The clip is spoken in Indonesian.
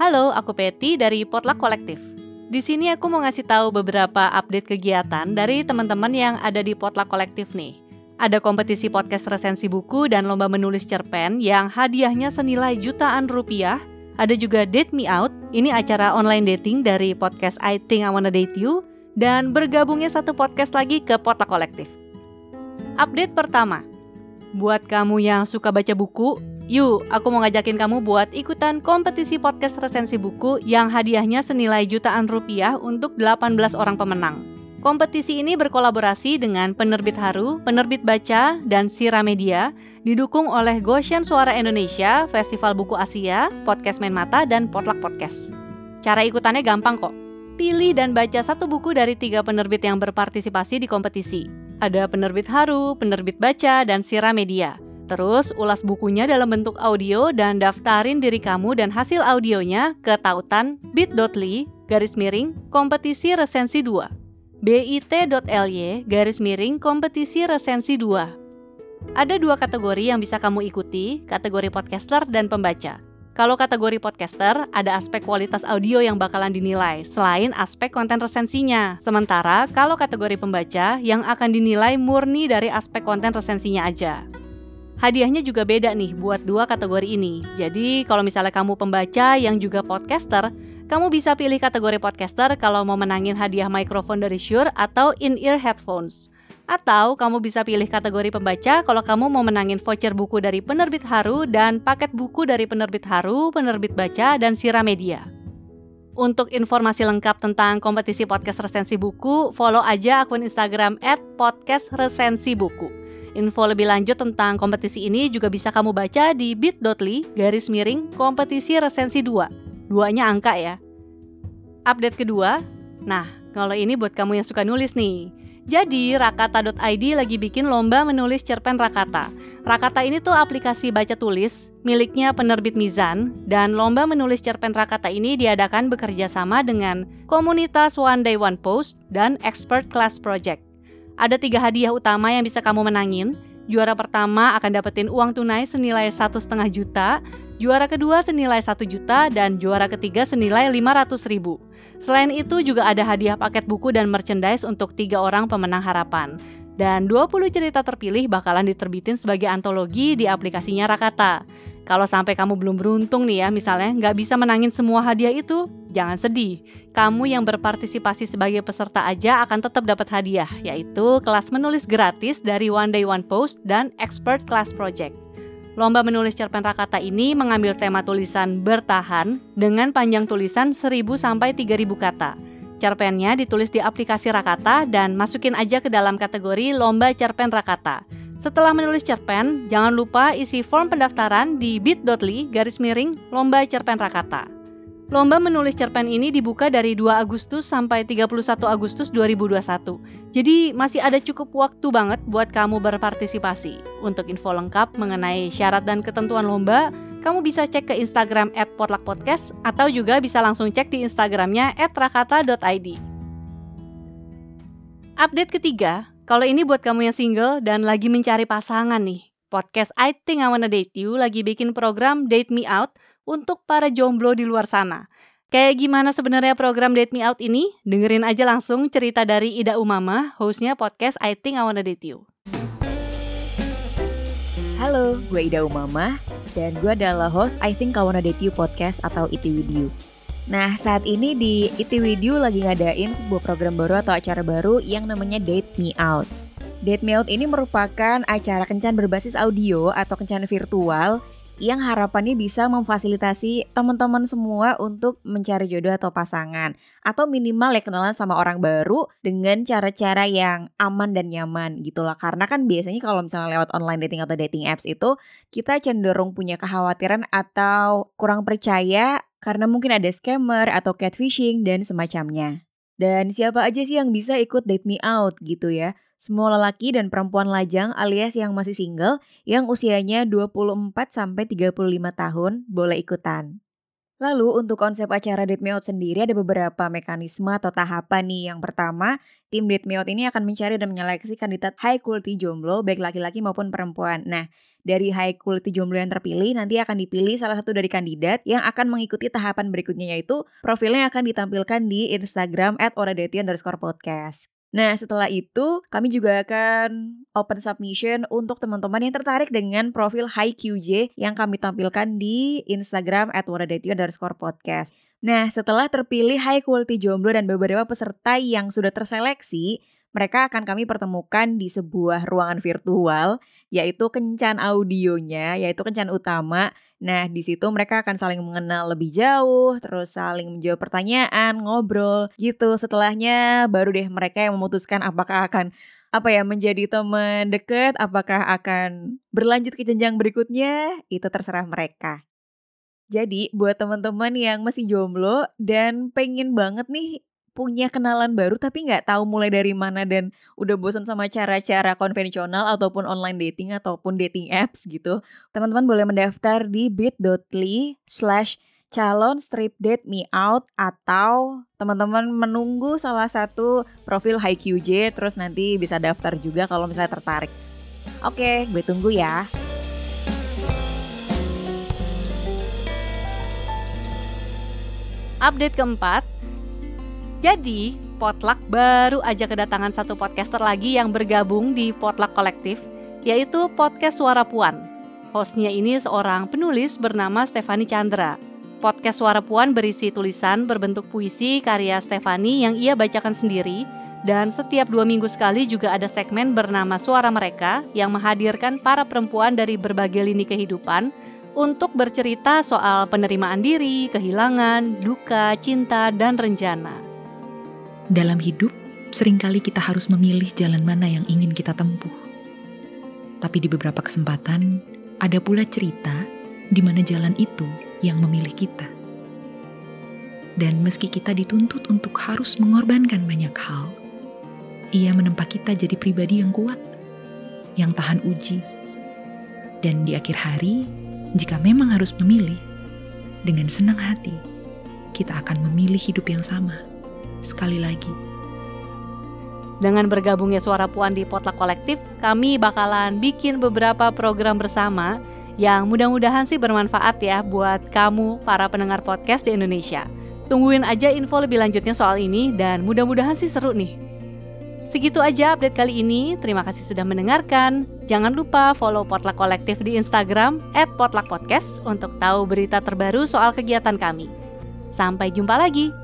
Halo, aku Peti dari Potluck Kolektif. Di sini aku mau ngasih tahu beberapa update kegiatan dari teman-teman yang ada di Potluck Kolektif nih. Ada kompetisi podcast resensi buku dan lomba menulis cerpen yang hadiahnya senilai jutaan rupiah. Ada juga Date Me Out, ini acara online dating dari podcast I Think I Wanna Date You. Dan bergabungnya satu podcast lagi ke Potluck Kolektif. Update pertama, buat kamu yang suka baca buku, Yuk, aku mau ngajakin kamu buat ikutan kompetisi podcast resensi buku yang hadiahnya senilai jutaan rupiah untuk 18 orang pemenang. Kompetisi ini berkolaborasi dengan Penerbit Haru, Penerbit Baca, dan Sira Media, didukung oleh Goshen Suara Indonesia, Festival Buku Asia, Podcast Main Mata, dan Potluck Podcast. Cara ikutannya gampang kok. Pilih dan baca satu buku dari tiga penerbit yang berpartisipasi di kompetisi. Ada Penerbit Haru, Penerbit Baca, dan Sira Media. Terus ulas bukunya dalam bentuk audio dan daftarin diri kamu dan hasil audionya ke tautan bit.ly garis miring kompetisi resensi 2 bit.ly garis miring kompetisi resensi 2 Ada dua kategori yang bisa kamu ikuti, kategori podcaster dan pembaca. Kalau kategori podcaster, ada aspek kualitas audio yang bakalan dinilai, selain aspek konten resensinya. Sementara kalau kategori pembaca, yang akan dinilai murni dari aspek konten resensinya aja. Hadiahnya juga beda nih buat dua kategori ini. Jadi kalau misalnya kamu pembaca yang juga podcaster, kamu bisa pilih kategori podcaster kalau mau menangin hadiah mikrofon dari Shure atau in-ear headphones. Atau kamu bisa pilih kategori pembaca kalau kamu mau menangin voucher buku dari penerbit Haru dan paket buku dari penerbit Haru, penerbit Baca, dan Sira Media. Untuk informasi lengkap tentang kompetisi podcast resensi buku, follow aja akun Instagram @podcastresensibuku. Info lebih lanjut tentang kompetisi ini juga bisa kamu baca di bit.ly garis miring kompetisi resensi 2. Duanya angka ya. Update kedua, nah kalau ini buat kamu yang suka nulis nih. Jadi rakata.id lagi bikin lomba menulis cerpen Rakata. Rakata ini tuh aplikasi baca tulis miliknya penerbit Mizan dan lomba menulis cerpen Rakata ini diadakan bekerja sama dengan komunitas One Day One Post dan Expert Class Project. Ada tiga hadiah utama yang bisa kamu menangin. Juara pertama akan dapetin uang tunai senilai satu setengah juta, juara kedua senilai satu juta, dan juara ketiga senilai lima ratus ribu. Selain itu juga ada hadiah paket buku dan merchandise untuk tiga orang pemenang harapan. Dan 20 cerita terpilih bakalan diterbitin sebagai antologi di aplikasinya Rakata. Kalau sampai kamu belum beruntung nih ya, misalnya nggak bisa menangin semua hadiah itu, jangan sedih. Kamu yang berpartisipasi sebagai peserta aja akan tetap dapat hadiah, yaitu kelas menulis gratis dari One Day One Post dan Expert Class Project. Lomba menulis cerpen Rakata ini mengambil tema tulisan bertahan dengan panjang tulisan 1000 sampai 3000 kata. Cerpennya ditulis di aplikasi Rakata dan masukin aja ke dalam kategori Lomba Cerpen Rakata. Setelah menulis cerpen, jangan lupa isi form pendaftaran di bit.ly garis miring lomba cerpen Rakata. Lomba menulis cerpen ini dibuka dari 2 Agustus sampai 31 Agustus 2021. Jadi masih ada cukup waktu banget buat kamu berpartisipasi. Untuk info lengkap mengenai syarat dan ketentuan lomba, kamu bisa cek ke Instagram @potluckpodcast atau juga bisa langsung cek di Instagramnya @rakata.id. Update ketiga, kalau ini buat kamu yang single dan lagi mencari pasangan nih, podcast I Think I Wanna Date You lagi bikin program Date Me Out untuk para jomblo di luar sana. Kayak gimana sebenarnya program Date Me Out ini? Dengerin aja langsung cerita dari Ida Umama, hostnya podcast I Think I Wanna Date You. Halo, gue Ida Umama, dan gue adalah host I Think I Wanna Date You podcast atau IT With You. Nah, saat ini di IT Video lagi ngadain sebuah program baru atau acara baru yang namanya Date Me Out. Date Me Out ini merupakan acara kencan berbasis audio atau kencan virtual yang harapannya bisa memfasilitasi teman-teman semua untuk mencari jodoh atau pasangan atau minimal ya kenalan sama orang baru dengan cara-cara yang aman dan nyaman gitu lah karena kan biasanya kalau misalnya lewat online dating atau dating apps itu kita cenderung punya kekhawatiran atau kurang percaya karena mungkin ada scammer atau catfishing dan semacamnya. Dan siapa aja sih yang bisa ikut date me out gitu ya? Semua lelaki dan perempuan lajang alias yang masih single yang usianya 24 sampai 35 tahun boleh ikutan. Lalu untuk konsep acara Date Me Out sendiri ada beberapa mekanisme atau tahapan nih. Yang pertama, tim Date Me Out ini akan mencari dan menyeleksi kandidat high quality jomblo baik laki-laki maupun perempuan. Nah, dari high quality jomblo yang terpilih nanti akan dipilih salah satu dari kandidat yang akan mengikuti tahapan berikutnya yaitu profilnya akan ditampilkan di Instagram at underscore podcast. Nah, setelah itu kami juga akan open submission untuk teman-teman yang tertarik dengan profil High QJ yang kami tampilkan di Instagram at underscore podcast. Nah, setelah terpilih high quality jomblo dan beberapa peserta yang sudah terseleksi, mereka akan kami pertemukan di sebuah ruangan virtual, yaitu kencan audionya, yaitu kencan utama. Nah, di situ mereka akan saling mengenal lebih jauh, terus saling menjawab pertanyaan, ngobrol, gitu. Setelahnya baru deh mereka yang memutuskan apakah akan apa ya menjadi teman dekat, apakah akan berlanjut ke jenjang berikutnya, itu terserah mereka. Jadi buat teman-teman yang masih jomblo dan pengen banget nih punya kenalan baru tapi nggak tahu mulai dari mana dan udah bosan sama cara-cara konvensional ataupun online dating ataupun dating apps gitu, teman-teman boleh mendaftar di bit.ly slash calon strip date me out atau teman-teman menunggu salah satu profil High QJ terus nanti bisa daftar juga kalau misalnya tertarik. Oke, gue tunggu ya. Update keempat, jadi, Potluck baru aja kedatangan satu podcaster lagi yang bergabung di Potluck Kolektif, yaitu Podcast Suara Puan. Hostnya ini seorang penulis bernama Stefani Chandra. Podcast Suara Puan berisi tulisan berbentuk puisi karya Stefani yang ia bacakan sendiri, dan setiap dua minggu sekali juga ada segmen bernama Suara Mereka yang menghadirkan para perempuan dari berbagai lini kehidupan untuk bercerita soal penerimaan diri, kehilangan, duka, cinta, dan rencana. Dalam hidup, sering kali kita harus memilih jalan mana yang ingin kita tempuh. Tapi di beberapa kesempatan, ada pula cerita di mana jalan itu yang memilih kita. Dan meski kita dituntut untuk harus mengorbankan banyak hal, ia menempa kita jadi pribadi yang kuat, yang tahan uji. Dan di akhir hari, jika memang harus memilih, dengan senang hati, kita akan memilih hidup yang sama sekali lagi. Dengan bergabungnya Suara Puan di Potluck Kolektif, kami bakalan bikin beberapa program bersama yang mudah-mudahan sih bermanfaat ya buat kamu para pendengar podcast di Indonesia. Tungguin aja info lebih lanjutnya soal ini dan mudah-mudahan sih seru nih. Segitu aja update kali ini. Terima kasih sudah mendengarkan. Jangan lupa follow Potluck Kolektif di Instagram @potluckpodcast untuk tahu berita terbaru soal kegiatan kami. Sampai jumpa lagi.